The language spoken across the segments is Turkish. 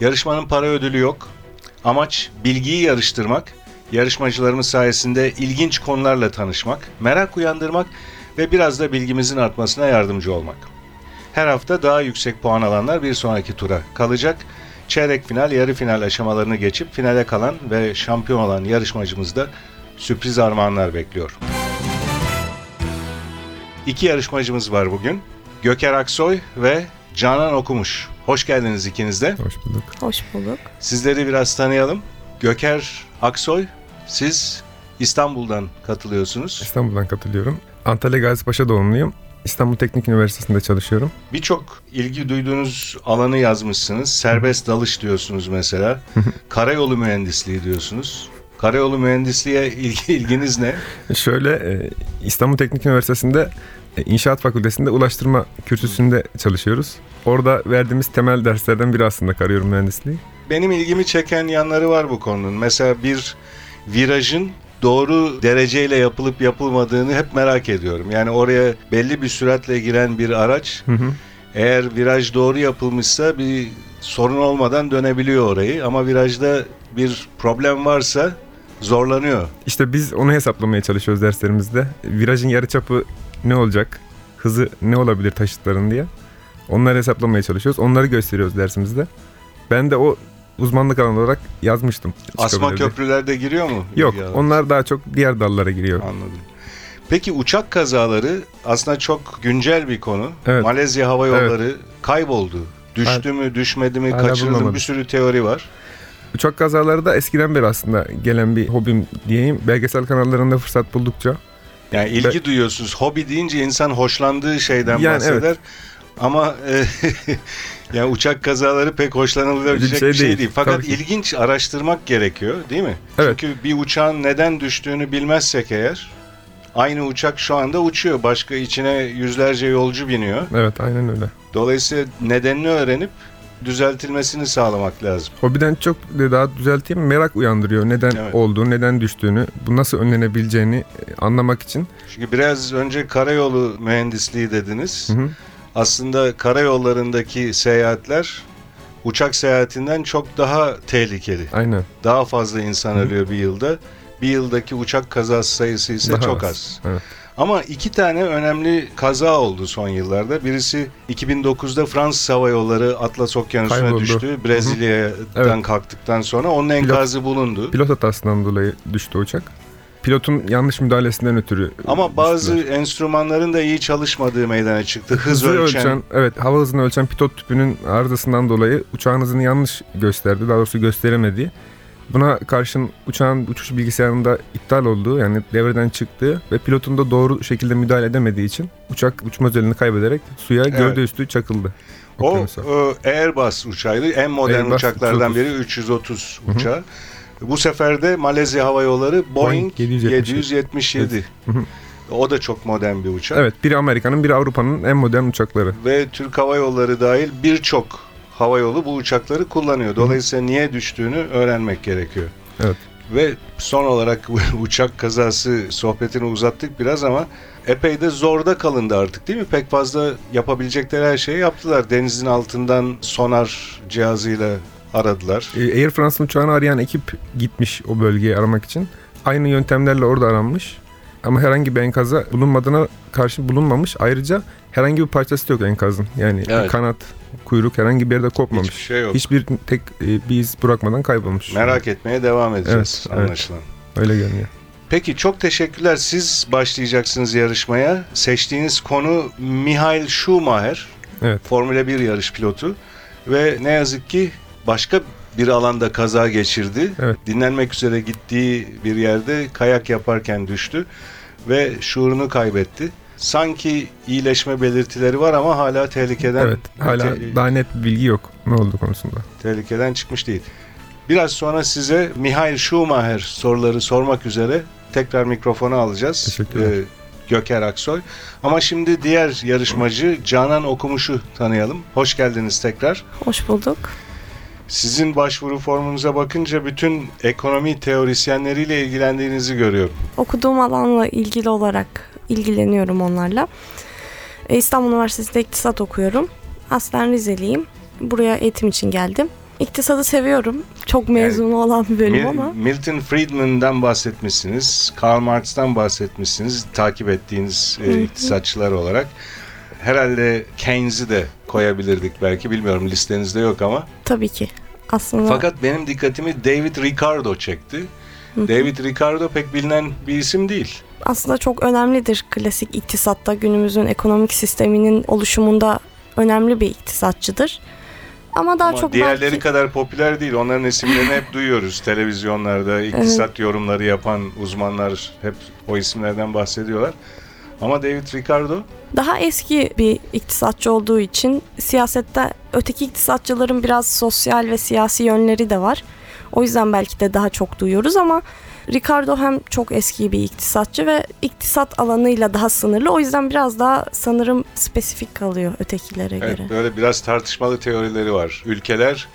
Yarışmanın para ödülü yok. Amaç bilgiyi yarıştırmak, yarışmacılarımız sayesinde ilginç konularla tanışmak, merak uyandırmak ve biraz da bilgimizin artmasına yardımcı olmak. Her hafta daha yüksek puan alanlar bir sonraki tura kalacak. Çeyrek final, yarı final aşamalarını geçip finale kalan ve şampiyon olan yarışmacımız da sürpriz armağanlar bekliyor. İki yarışmacımız var bugün. Göker Aksoy ve Canan Okumuş. Hoş geldiniz ikiniz de. Hoş bulduk. Hoş bulduk. Sizleri biraz tanıyalım. Göker Aksoy, siz İstanbul'dan katılıyorsunuz. İstanbul'dan katılıyorum. Antalya Gazipaşa doğumluyum. İstanbul Teknik Üniversitesi'nde çalışıyorum. Birçok ilgi duyduğunuz alanı yazmışsınız. Serbest dalış diyorsunuz mesela. Karayolu mühendisliği diyorsunuz. Karayolu mühendisliğe ilgi, ilginiz ne? Şöyle e, İstanbul Teknik Üniversitesi'nde e, İnşaat Fakültesi'nde ulaştırma kürsüsünde çalışıyoruz. Orada verdiğimiz temel derslerden biri aslında karayolu mühendisliği. Benim ilgimi çeken yanları var bu konunun. Mesela bir virajın doğru dereceyle yapılıp yapılmadığını hep merak ediyorum. Yani oraya belli bir süratle giren bir araç Hı hı. eğer viraj doğru yapılmışsa bir sorun olmadan dönebiliyor orayı ama virajda bir problem varsa zorlanıyor. İşte biz onu hesaplamaya çalışıyoruz derslerimizde. Virajın yarıçapı ne olacak? Hızı ne olabilir taşıtların diye. Onları hesaplamaya çalışıyoruz. Onları gösteriyoruz dersimizde. Ben de o uzmanlık alanı olarak yazmıştım. Asma diye. köprülerde giriyor mu? Yok Ya, onlar daha çok diğer dallara giriyor. Anladım. Peki uçak kazaları aslında çok güncel bir konu. Evet. Malezya Hava Yolları kayboldu. Düştü mü, düşmedi mi, Hala kaçırıldı mı bir sürü teori var. Uçak kazaları da eskiden beri aslında gelen bir hobim diyeyim. Belgesel kanallarında fırsat buldukça. Yani ilgi duyuyorsunuz. Hobi deyince insan hoşlandığı şeyden Yani bahseder. evet. Ama e, yani uçak kazaları pek hoşlanılabilecek bir şey, şey değil. değil. Fakat ilginç araştırmak gerekiyor değil mi? Evet. Çünkü bir uçağın neden düştüğünü bilmezsek eğer aynı uçak şu anda uçuyor. Başka içine yüzlerce yolcu biniyor. Evet aynen öyle. Dolayısıyla nedenini öğrenip düzeltilmesini sağlamak lazım. Hobiden çok daha düzelteyim merak uyandırıyor. Neden Evet. olduğunu, neden düştüğünü, bu nasıl önlenebileceğini e, anlamak için. Çünkü biraz önce karayolu mühendisliği dediniz. Hı hı. Aslında karayollarındaki seyahatler uçak seyahatinden çok daha tehlikeli. Aynen. Daha fazla insan ölüyor bir yılda. Bir yıldaki uçak kazası sayısı ise Daha çok az. az. Evet. Ama iki tane önemli kaza oldu son yıllarda. Birisi 2009'da Fransız Hava Yolları Atlas Okyanusu'na Kayboldu. düştü. Brezilya'dan Evet. kalktıktan sonra onun enkazı bulundu. Pilot hatasından dolayı düştü uçak. Pilotun yanlış müdahalesinden ötürü Ama bazı düştüler. enstrümanların da iyi çalışmadığı meydana çıktı. Hız Hızı ölçen, evet hava hızını ölçen pilot tüpünün arızasından dolayı uçağın hızını yanlış gösterdi. Daha doğrusu gösteremedi. Buna karşın uçağın uçuş bilgisayarında iptal olduğu yani devreden çıktığı ve pilotun da doğru şekilde müdahale edemediği için uçak uçma özelliğini kaybederek suya Evet. gövde üstü çakıldı. O okyanusa. e, Airbus uçağıydı. En modern Airbus uçaklardan 330. biri 330 Hı hı. uçağı. Bu sefer de Malezya Hava Yolları Boeing, Boeing 777. 777. Hı hı. O da çok modern bir uçak. Evet biri Amerika'nın biri Avrupa'nın en modern uçakları. Ve Türk Hava Yolları dahil birçok hava yolu bu uçakları kullanıyor. Dolayısıyla niye düştüğünü öğrenmek gerekiyor. Evet. Ve son olarak uçak kazası sohbetini uzattık biraz ama epey de zorda kalındı artık değil mi? Pek fazla yapabilecekleri her şeyi yaptılar. Denizin altından sonar cihazıyla aradılar. Ee, Air France'ın uçağını arayan ekip gitmiş o bölgeyi aramak için. Aynı yöntemlerle orada aranmış. Ama herhangi bir enkaza bulunmadığına karşı bulunmamış. Ayrıca herhangi bir parçası yok enkazın. Yani Evet. kanat, kuyruk herhangi bir yerde kopmamış. Hiçbir şey yok. Hiçbir tek e, bir iz bırakmadan kaybolmuş. Merak etmeye devam edeceğiz Evet, evet. anlaşılan. Öyle görünüyor. Peki çok teşekkürler. Siz başlayacaksınız yarışmaya. Seçtiğiniz konu Mihail Schumacher. Evet. Formula 1 yarış pilotu. Ve ne yazık ki başka bir alanda kaza geçirdi. Evet. Dinlenmek üzere gittiği bir yerde kayak yaparken düştü ve şuurunu kaybetti. Sanki iyileşme belirtileri var ama hala tehlikeden Evet. Hala te- daha net bir bilgi yok ne oldu konusunda. tehlikeden çıkmış değil. Biraz sonra size Mihail Schumacher soruları sormak üzere tekrar mikrofonu alacağız. Teşekkürler. Ee, Göker Aksoy. Ama şimdi diğer yarışmacı Canan Okumuş'u tanıyalım. Hoş geldiniz tekrar. Hoş bulduk. Sizin başvuru formunuza bakınca bütün ekonomi teorisyenleriyle ilgilendiğinizi görüyorum. Okuduğum alanla ilgili olarak ilgileniyorum onlarla. E, İstanbul Üniversitesi'nde iktisat okuyorum. Aslen Rizeliyim. Buraya eğitim için geldim. İktisadı seviyorum. Çok mezunu olan bir bölüm Mil- ama Milton Friedman'dan bahsetmişsiniz, Karl Marx'tan bahsetmişsiniz, takip ettiğiniz e, iktisatçılar olarak. Herhalde Keynes'i de koyabilirdik belki, bilmiyorum listenizde yok ama. tabii ki aslında Fakat benim dikkatimi David Ricardo çekti. David Ricardo pek bilinen bir isim değil. aslında çok önemlidir klasik iktisatta günümüzün ekonomik sisteminin oluşumunda önemli bir iktisatçıdır. Ama daha Ama çok diğerleri belki kadar popüler değil. Onların isimlerini hep duyuyoruz televizyonlarda. iktisat yorumları yapan uzmanlar hep o isimlerden bahsediyorlar. Ama David Ricardo daha eski bir iktisatçı olduğu için siyasette öteki iktisatçıların biraz sosyal ve siyasi yönleri de var. O yüzden belki de daha çok duyuyoruz ama Ricardo hem çok eski bir iktisatçı ve iktisat alanıyla daha sınırlı. O yüzden biraz daha sanırım spesifik kalıyor ötekilere Evet, göre. böyle biraz tartışmalı teorileri var. Ülkeler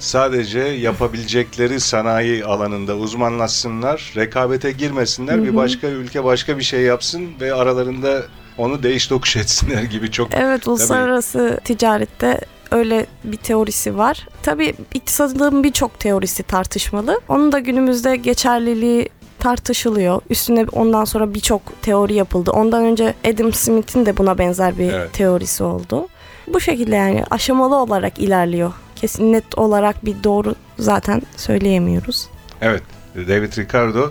sadece yapabilecekleri sanayi alanında uzmanlaşsınlar, rekabete girmesinler. Hı Bir hı. başka ülke başka bir şey yapsın ve aralarında onu değiş tokuş etsinler gibi çok Evet uluslararası ticarette öyle bir teorisi var. Tabii iktisadın birçok teorisi tartışmalı. Onun da günümüzde geçerliliği tartışılıyor. Üstüne ondan sonra birçok teori yapıldı. Ondan önce Adam Smith'in de buna benzer bir Evet. teorisi oldu. Bu şekilde yani aşamalı olarak ilerliyor. Kesin net olarak bir doğru zaten söyleyemiyoruz. Evet, David Ricardo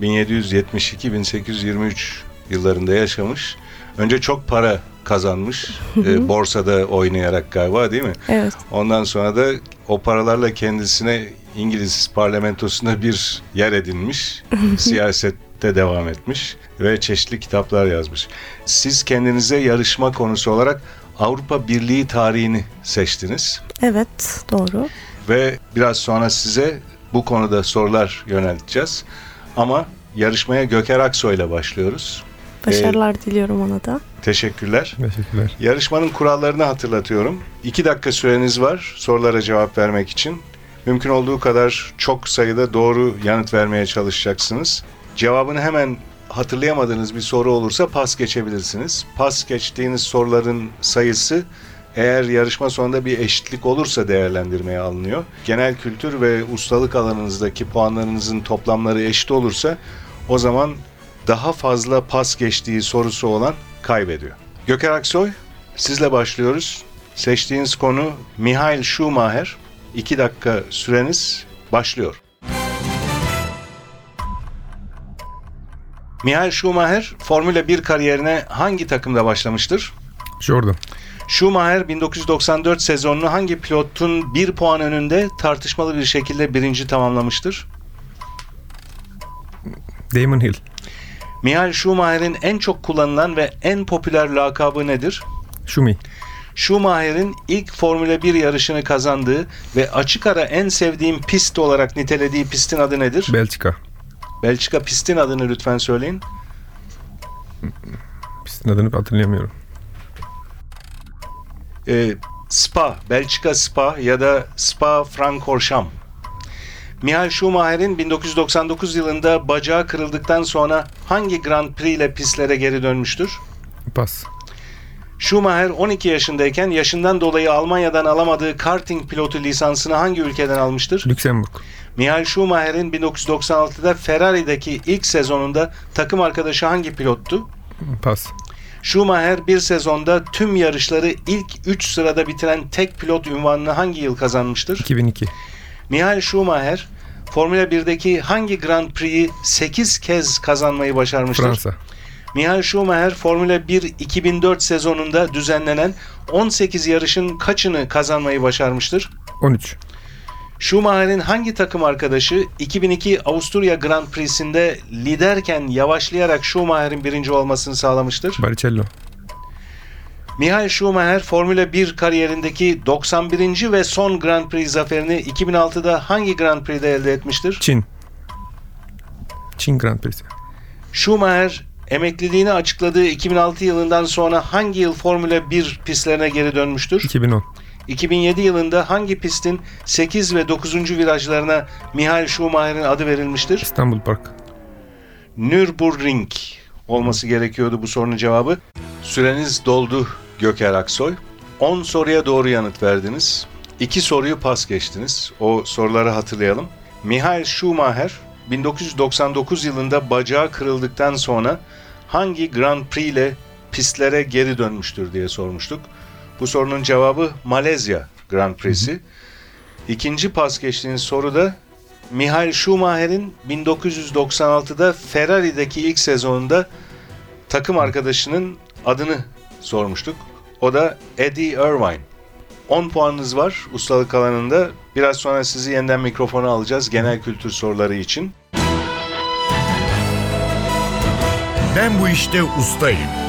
1772-1823 yıllarında yaşamış. Önce çok para kazanmış, e, borsada oynayarak galiba değil mi? Evet. Ondan sonra da o paralarla kendisine İngiliz parlamentosunda bir yer edinmiş, siyasette devam etmiş ve çeşitli kitaplar yazmış. Siz kendinize yarışma konusu olarak Avrupa Birliği tarihini seçtiniz Evet doğru. ve biraz sonra size bu konuda sorular yönelteceğiz. Ama yarışmaya Göker Aksoy ile başlıyoruz. Başarılar diliyorum ona da. Teşekkürler. Teşekkürler. Yarışmanın kurallarını hatırlatıyorum. İki dakika süreniz var sorulara cevap vermek için. Mümkün olduğu kadar çok sayıda doğru yanıt vermeye çalışacaksınız. Cevabını hemen hatırlayamadığınız bir soru olursa pas geçebilirsiniz. Pas geçtiğiniz soruların sayısı eğer yarışma sonunda bir eşitlik olursa değerlendirmeye alınıyor. Genel kültür ve ustalık alanınızdaki puanlarınızın toplamları eşit olursa o zaman daha fazla pas geçtiği sorusu olan kaybediyor. Göker Aksoy, sizle başlıyoruz. Seçtiğiniz konu Mihail Schumacher. 2 dakika süreniz başlıyor. Mihail Schumacher Formula 1 kariyerine hangi takımda başlamıştır? Jordan. Schumacher 1994 sezonunu hangi pilotun bir puan önünde tartışmalı bir şekilde birinci tamamlamıştır? Damon Hill. Mihail Schumacher'in en çok kullanılan ve en popüler lakabı nedir? Şumi. Schumacher'in ilk Formula 1 yarışını kazandığı ve açık ara en sevdiğim pist olarak nitelediği pistin adı nedir? Belçika. Belçika pistin adını lütfen söyleyin. Pistin adını hatırlayamıyorum. Ee, Spa, Belçika Spa ya da Spa Francorchamps. Michael Schumacher'in 1999 yılında bacağı kırıldıktan sonra hangi Grand Prix ile pistlere geri dönmüştür? Pas. Schumacher 12 yaşındayken yaşından dolayı Almanya'dan alamadığı karting pilotu lisansını hangi ülkeden almıştır? Lüksemburg. Michael Schumacher'in 1996'da Ferrari'deki ilk sezonunda takım arkadaşı hangi pilottu? Pas. Schumacher bir sezonda tüm yarışları ilk 3 sırada bitiren tek pilot unvanını hangi yıl kazanmıştır? 2002. Michael Schumacher Formula 1'deki hangi Grand Prix'yi 8 kez kazanmayı başarmıştır? Fransa. Michael Schumacher Formula 1 2004 sezonunda düzenlenen 18 yarışın kaçını kazanmayı başarmıştır? 13. Schumacher'in hangi takım arkadaşı 2002 Avusturya Grand Prix'sinde liderken yavaşlayarak Schumacher'in birinci olmasını sağlamıştır? Baricello. Michael Schumacher Formula 1 kariyerindeki 91. ve son Grand Prix zaferini 2006'da hangi Grand Prix'de elde etmiştir? Çin. Çin Grand Prix'si. Schumacher emekliliğini açıkladığı 2006 yılından sonra hangi yıl Formula 1 pistlerine geri dönmüştür? 2010. 2007 yılında hangi pistin 8 ve 9. virajlarına Michael Schumacher'in adı verilmiştir? İstanbul Park. Nürburgring olması gerekiyordu bu sorunun cevabı. Süreniz doldu Göker Aksoy. 10 soruya doğru yanıt verdiniz. 2 soruyu pas geçtiniz. O soruları hatırlayalım. Michael Schumacher 1999 yılında bacağı kırıldıktan sonra hangi Grand Prix ile pistlere geri dönmüştür diye sormuştuk. Bu sorunun cevabı Malezya Grand Prix'si. İkinci pas geçtiğiniz soruda Michael Schumacher'in 1996'da Ferrari'deki ilk sezonunda takım arkadaşının adını sormuştuk. O da Eddie Irvine. 10 puanınız var ustalık alanında. Biraz sonra sizi yeniden mikrofona alacağız genel kültür soruları için. Ben bu işte ustayım.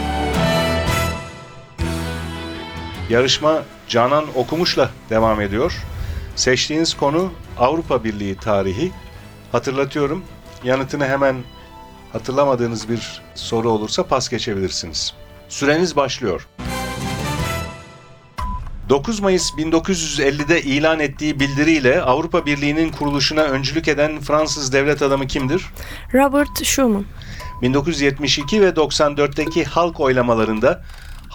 Yarışma Canan Okumuş'la devam ediyor. Seçtiğiniz konu Avrupa Birliği tarihi. Hatırlatıyorum. Yanıtını hemen hatırlamadığınız bir soru olursa pas geçebilirsiniz. Süreniz başlıyor. 9 Mayıs 1950'de ilan ettiği bildiriyle Avrupa Birliği'nin kuruluşuna öncülük eden Fransız devlet adamı kimdir? Robert Schuman. 1972 ve 94'teki halk oylamalarında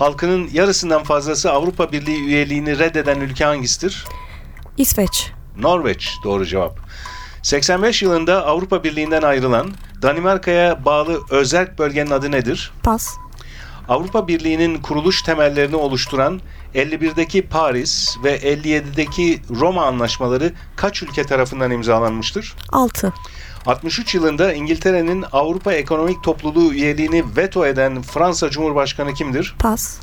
halkının yarısından fazlası Avrupa Birliği üyeliğini reddeden ülke hangisidir? İsveç. Norveç doğru cevap. 85 yılında Avrupa Birliği'nden ayrılan Danimarka'ya bağlı özerk bölgenin adı nedir? Pas. Avrupa Birliği'nin kuruluş temellerini oluşturan 51'deki Paris ve 57'deki Roma anlaşmaları kaç ülke tarafından imzalanmıştır? 6. 63 yılında İngiltere'nin Avrupa Ekonomik Topluluğu üyeliğini veto eden Fransa Cumhurbaşkanı kimdir? Pas.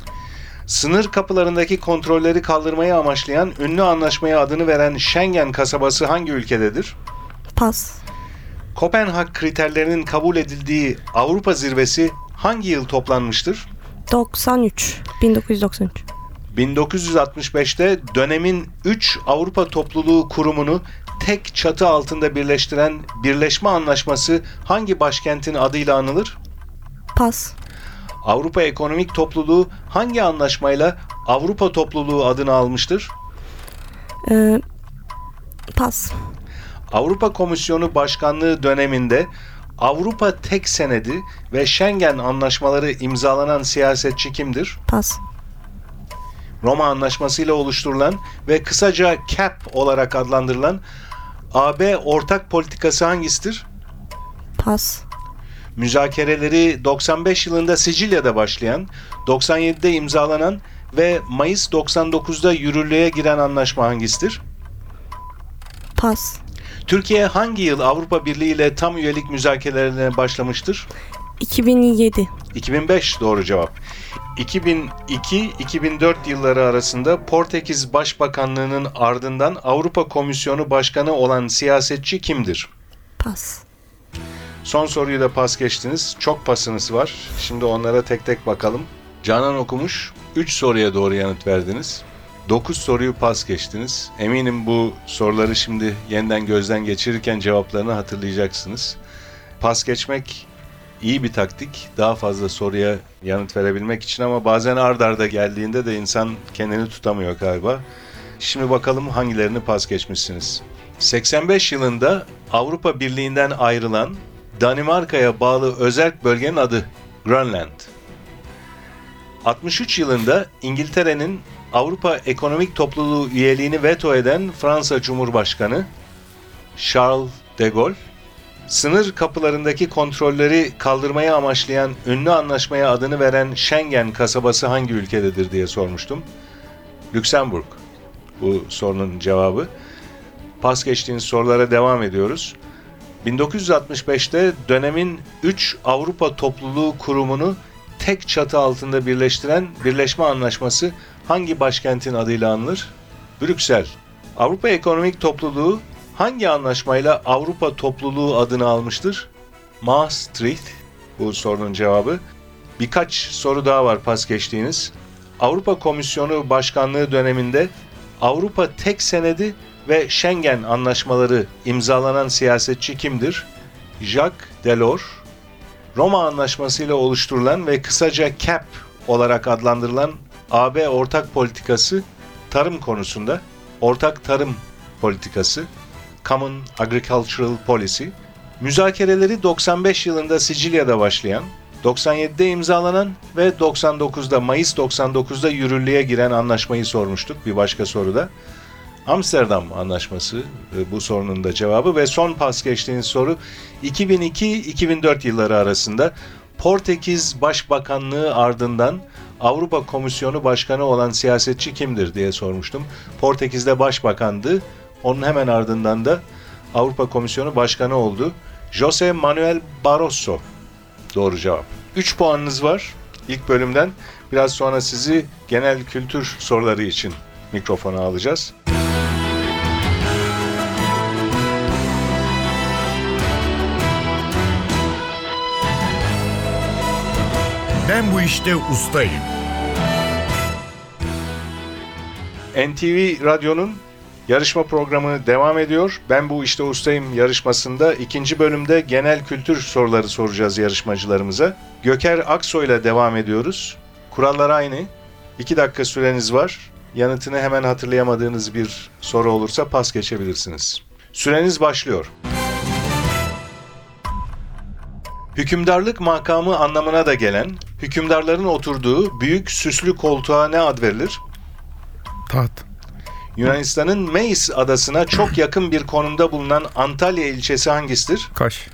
Sınır kapılarındaki kontrolleri kaldırmayı amaçlayan ünlü anlaşmaya adını veren Schengen kasabası hangi ülkededir? Pas. Kopenhag kriterlerinin kabul edildiği Avrupa zirvesi hangi yıl toplanmıştır? 93. 1993. 1965'te dönemin 3 Avrupa Topluluğu kurumunu tek çatı altında birleştiren Birleşme Anlaşması hangi başkentin adıyla anılır? Pas. Avrupa Ekonomik Topluluğu hangi anlaşmayla Avrupa Topluluğu adını almıştır? Ee, pas. Avrupa Komisyonu Başkanlığı döneminde Avrupa Tek Senedi ve Schengen anlaşmaları imzalanan siyasetçi kimdir? Pas. Roma Anlaşması ile oluşturulan ve kısaca CAP olarak adlandırılan AB ortak politikası hangisidir? Pas. Müzakereleri 95 yılında Sicilya'da başlayan, 97'de imzalanan ve Mayıs 99'da yürürlüğe giren anlaşma hangisidir? Pas. Türkiye hangi yıl Avrupa Birliği ile tam üyelik müzakerelerine başlamıştır? 2007. 2005 doğru cevap. 2002-2004 yılları arasında Portekiz Başbakanlığı'nın ardından Avrupa Komisyonu Başkanı olan siyasetçi kimdir? Pas. Son soruyu da pas geçtiniz. Çok pasınız var. Şimdi onlara tek tek bakalım. Canan okumuş. 3 soruya doğru yanıt verdiniz. 9 soruyu pas geçtiniz. Eminim bu soruları şimdi yeniden gözden geçirirken cevaplarını hatırlayacaksınız. Pas geçmek iyi bir taktik. Daha fazla soruya yanıt verebilmek için ama bazen ard arda geldiğinde de insan kendini tutamıyor galiba. Şimdi bakalım hangilerini pas geçmişsiniz. 85 yılında Avrupa Birliği'nden ayrılan Danimarka'ya bağlı özerk bölgenin adı Grönland. 63 yılında İngiltere'nin Avrupa Ekonomik Topluluğu üyeliğini veto eden Fransa Cumhurbaşkanı Charles de Gaulle, sınır kapılarındaki kontrolleri kaldırmaya amaçlayan ünlü anlaşmaya adını veren Schengen kasabası hangi ülkededir diye sormuştum. Lüksemburg bu sorunun cevabı. Pas geçtiğiniz sorulara devam ediyoruz. 1965'te dönemin 3 Avrupa Topluluğu kurumunu tek çatı altında birleştiren Birleşme Anlaşması hangi başkentin adıyla anılır? Brüksel. Avrupa Ekonomik Topluluğu hangi anlaşmayla Avrupa Topluluğu adını almıştır? Maastricht. Bu sorunun cevabı. Birkaç soru daha var pas geçtiğiniz. Avrupa Komisyonu Başkanlığı döneminde Avrupa Tek Senedi ve Schengen anlaşmaları imzalanan siyasetçi kimdir? Jacques Delors. Roma Anlaşması ile oluşturulan ve kısaca CAP olarak adlandırılan AB ortak politikası tarım konusunda ortak tarım politikası Common Agricultural Policy müzakereleri 95 yılında Sicilya'da başlayan 97'de imzalanan ve 99'da Mayıs 99'da yürürlüğe giren anlaşmayı sormuştuk bir başka soruda. Amsterdam Anlaşması e, bu sorunun da cevabı ve son pas geçtiğiniz soru 2002-2004 yılları arasında Portekiz Başbakanlığı ardından Avrupa Komisyonu Başkanı olan siyasetçi kimdir diye sormuştum. Portekiz'de başbakandı. Onun hemen ardından da Avrupa Komisyonu Başkanı oldu. Jose Manuel Barroso. Doğru cevap. 3 puanınız var ilk bölümden. Biraz sonra sizi genel kültür soruları için mikrofona alacağız. Bu işte ustayım. NTV Radyo'nun yarışma programı devam ediyor. Ben bu işte ustayım yarışmasında ikinci bölümde genel kültür soruları soracağız yarışmacılarımıza. Göker Aksoy ile devam ediyoruz. Kurallar aynı. İki dakika süreniz var. Yanıtını hemen hatırlayamadığınız bir soru olursa pas geçebilirsiniz. Süreniz başlıyor. Hükümdarlık makamı anlamına da gelen, hükümdarların oturduğu büyük süslü koltuğa ne ad verilir? Taht. Yunanistan'ın Meis adasına çok yakın bir konumda bulunan Antalya ilçesi hangisidir? Kaş.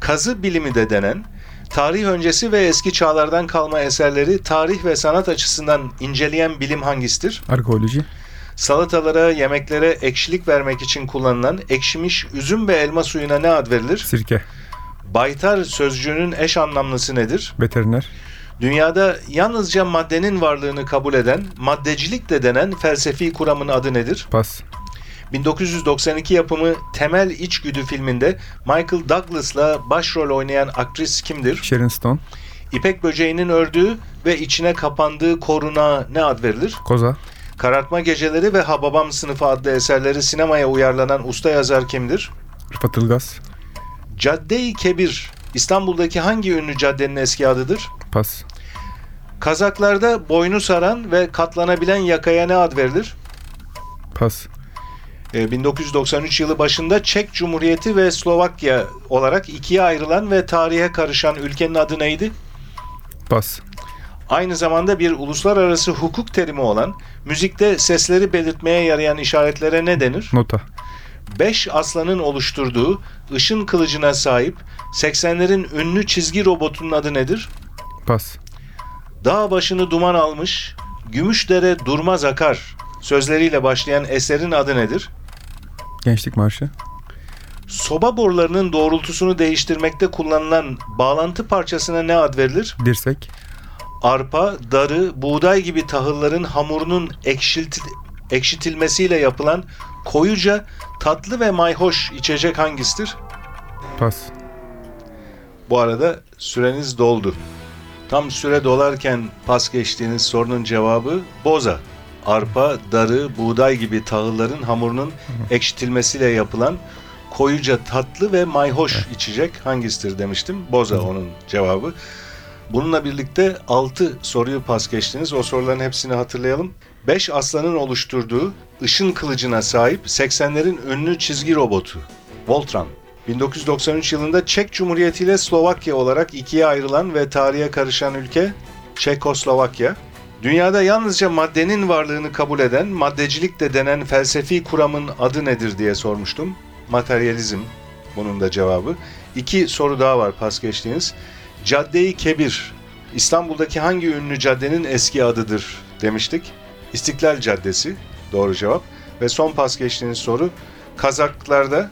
Kazı bilimi de denen, tarih öncesi ve eski çağlardan kalma eserleri tarih ve sanat açısından inceleyen bilim hangisidir? Arkeoloji. Salatalara, yemeklere ekşilik vermek için kullanılan ekşimiş üzüm ve elma suyuna ne ad verilir? Sirke. Baytar sözcüğünün eş anlamlısı nedir? Veteriner. Dünyada yalnızca maddenin varlığını kabul eden, maddecilik de denen felsefi kuramın adı nedir? Pas. 1992 yapımı Temel İçgüdü filminde Michael Douglas'la başrol oynayan aktris kimdir? Sharon Stone. İpek böceğinin ördüğü ve içine kapandığı koruna ne ad verilir? Koza. Karartma Geceleri ve Hababam sınıfı adlı eserleri sinemaya uyarlanan usta yazar kimdir? Rıfat Ilgaz. Cadde-i Kebir İstanbul'daki hangi ünlü caddenin eski adıdır? Pas. Kazaklarda boynu saran ve katlanabilen yakaya ne ad verilir? Pas. Ee, 1993 yılı başında Çek Cumhuriyeti ve Slovakya olarak ikiye ayrılan ve tarihe karışan ülkenin adı neydi? Pas. Aynı zamanda bir uluslararası hukuk terimi olan, müzikte sesleri belirtmeye yarayan işaretlere ne denir? Nota. Beş aslanın oluşturduğu ışın kılıcına sahip 80'lerin ünlü çizgi robotunun adı nedir? Pas. Dağ başını duman almış, Gümüşdere durmaz akar sözleriyle başlayan eserin adı nedir? Gençlik Marşı. Soba borularının doğrultusunu değiştirmekte kullanılan bağlantı parçasına ne ad verilir? Dirsek. Arpa, darı, buğday gibi tahılların hamurunun ekşilti- ekşitilmesiyle yapılan koyuca tatlı ve mayhoş içecek hangisidir? Pas. Bu arada süreniz doldu. Tam süre dolarken pas geçtiğiniz sorunun cevabı boza. Arpa, darı, buğday gibi tahılların hamurunun ekşitilmesiyle yapılan koyuca tatlı ve mayhoş içecek hangisidir demiştim. Boza onun cevabı. Bununla birlikte 6 soruyu pas geçtiniz. O soruların hepsini hatırlayalım. 5 aslanın oluşturduğu ışın kılıcına sahip 80'lerin ünlü çizgi robotu Voltron. 1993 yılında Çek Cumhuriyeti ile Slovakya olarak ikiye ayrılan ve tarihe karışan ülke Çekoslovakya. Dünyada yalnızca maddenin varlığını kabul eden, maddecilik de denen felsefi kuramın adı nedir diye sormuştum. Materyalizm bunun da cevabı. İki soru daha var pas geçtiğiniz. Cadde-i Kebir, İstanbul'daki hangi ünlü caddenin eski adıdır demiştik. İstiklal Caddesi, doğru cevap. Ve son pas geçtiğiniz soru, Kazaklarda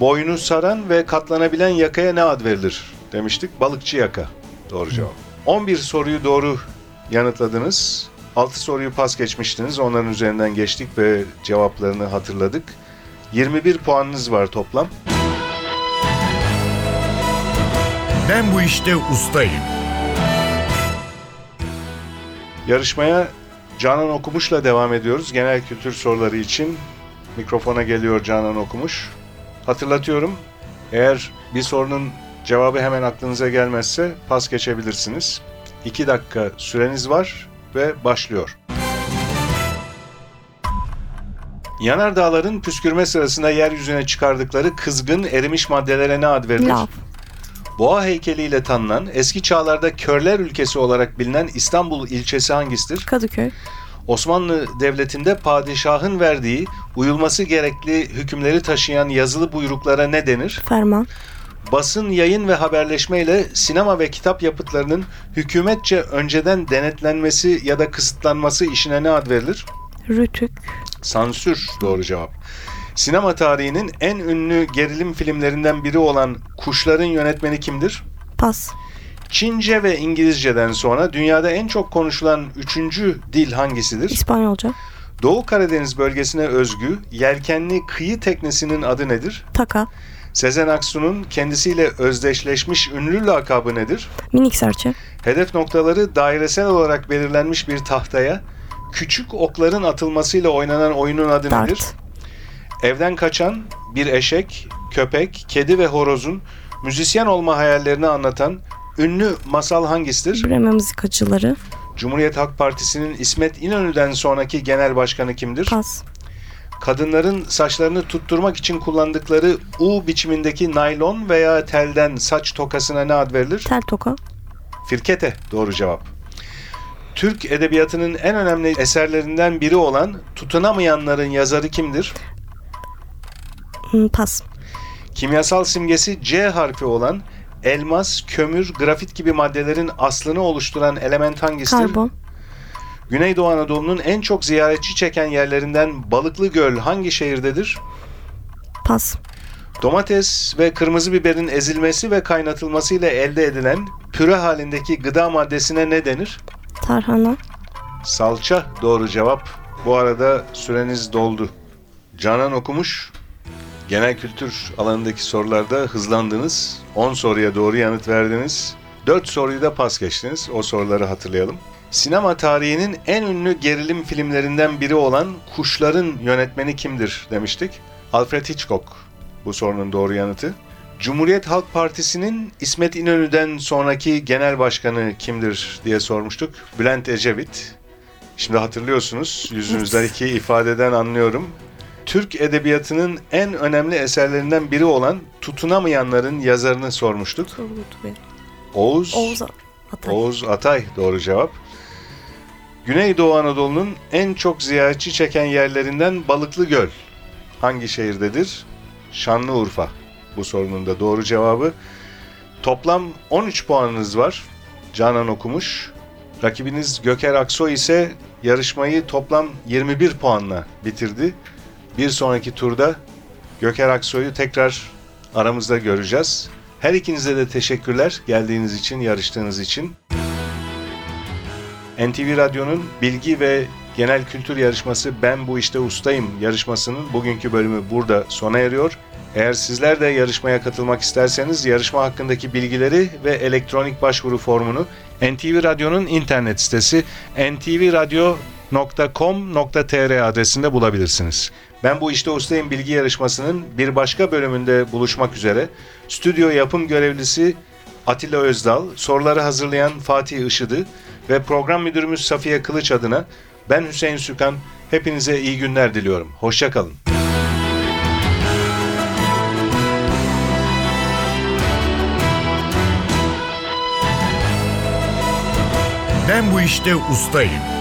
boynu saran ve katlanabilen yakaya ne ad verilir demiştik. Balıkçı yaka, doğru cevap. 11 soruyu doğru yanıtladınız. 6 soruyu pas geçmiştiniz. Onların üzerinden geçtik ve cevaplarını hatırladık. 21 puanınız var toplam. Ben bu işte ustayım. Yarışmaya Canan Okumuş'la devam ediyoruz. Genel kültür soruları için mikrofona geliyor Canan Okumuş. Hatırlatıyorum, eğer bir sorunun cevabı hemen aklınıza gelmezse pas geçebilirsiniz. 2 dakika süreniz var ve başlıyor. Yanardağların püskürme sırasında yeryüzüne çıkardıkları kızgın erimiş maddelere ne ad verilir? Lav. Boğa heykeliyle tanınan, eski çağlarda körler ülkesi olarak bilinen İstanbul ilçesi hangisidir? Kadıköy. Osmanlı Devleti'nde padişahın verdiği, uyulması gerekli hükümleri taşıyan yazılı buyruklara ne denir? Ferman. Basın, yayın ve haberleşme ile sinema ve kitap yapıtlarının hükümetçe önceden denetlenmesi ya da kısıtlanması işine ne ad verilir? Rütük. Sansür doğru cevap. Sinema tarihinin en ünlü gerilim filmlerinden biri olan Kuşların yönetmeni kimdir? Pas. Çince ve İngilizceden sonra dünyada en çok konuşulan üçüncü dil hangisidir? İspanyolca. Doğu Karadeniz bölgesine özgü yelkenli kıyı teknesinin adı nedir? Taka. Sezen Aksu'nun kendisiyle özdeşleşmiş ünlü lakabı nedir? Minik serçe. Hedef noktaları dairesel olarak belirlenmiş bir tahtaya küçük okların atılmasıyla oynanan oyunun adı nedir? Evden kaçan bir eşek, köpek, kedi ve horozun müzisyen olma hayallerini anlatan ünlü masal hangisidir? Bremen müzikacıları. Cumhuriyet Halk Partisi'nin İsmet İnönü'den sonraki genel başkanı kimdir? Pas. Kadınların saçlarını tutturmak için kullandıkları U biçimindeki naylon veya telden saç tokasına ne ad verilir? Tel toka. Firkete doğru cevap. Türk edebiyatının en önemli eserlerinden biri olan Tutunamayanların yazarı kimdir? Pas. Kimyasal simgesi C harfi olan elmas, kömür, grafit gibi maddelerin aslını oluşturan element hangisidir? Karbon. Güneydoğu Anadolu'nun en çok ziyaretçi çeken yerlerinden Balıklı Göl hangi şehirdedir? Pas. Domates ve kırmızı biberin ezilmesi ve kaynatılması ile elde edilen püre halindeki gıda maddesine ne denir? Tarhana. Salça doğru cevap. Bu arada süreniz doldu. Canan okumuş. Genel kültür alanındaki sorularda hızlandınız. 10 soruya doğru yanıt verdiniz. 4 soruyu da pas geçtiniz. O soruları hatırlayalım. Sinema tarihinin en ünlü gerilim filmlerinden biri olan Kuşların yönetmeni kimdir demiştik. Alfred Hitchcock bu sorunun doğru yanıtı. Cumhuriyet Halk Partisi'nin İsmet İnönü'den sonraki genel başkanı kimdir diye sormuştuk. Bülent Ecevit. Şimdi hatırlıyorsunuz. Yüzünüzdeki ifadeden anlıyorum. Türk edebiyatının en önemli eserlerinden biri olan Tutunamayanların yazarını sormuştuk. Oğuz, Oğuz Atay. Oğuz Atay doğru cevap. Güneydoğu Anadolu'nun en çok ziyaretçi çeken yerlerinden Balıklı Göl. Hangi şehirdedir? Şanlıurfa. Bu sorunun da doğru cevabı. Toplam 13 puanınız var. Canan okumuş. Rakibiniz Göker Aksoy ise yarışmayı toplam 21 puanla bitirdi. Bir sonraki turda Göker Aksoy'u tekrar aramızda göreceğiz. Her ikinize de teşekkürler geldiğiniz için, yarıştığınız için. NTV Radyo'nun bilgi ve genel kültür yarışması Ben Bu İşte Ustayım yarışmasının bugünkü bölümü burada sona eriyor. Eğer sizler de yarışmaya katılmak isterseniz yarışma hakkındaki bilgileri ve elektronik başvuru formunu NTV Radyo'nun internet sitesi ntvradio.com.tr adresinde bulabilirsiniz. Ben bu işte ustayım bilgi yarışmasının bir başka bölümünde buluşmak üzere. Stüdyo yapım görevlisi Atilla Özdal, soruları hazırlayan Fatih Işıdı ve program müdürümüz Safiye Kılıç adına ben Hüseyin Sükan hepinize iyi günler diliyorum. Hoşçakalın. Ben bu işte ustayım.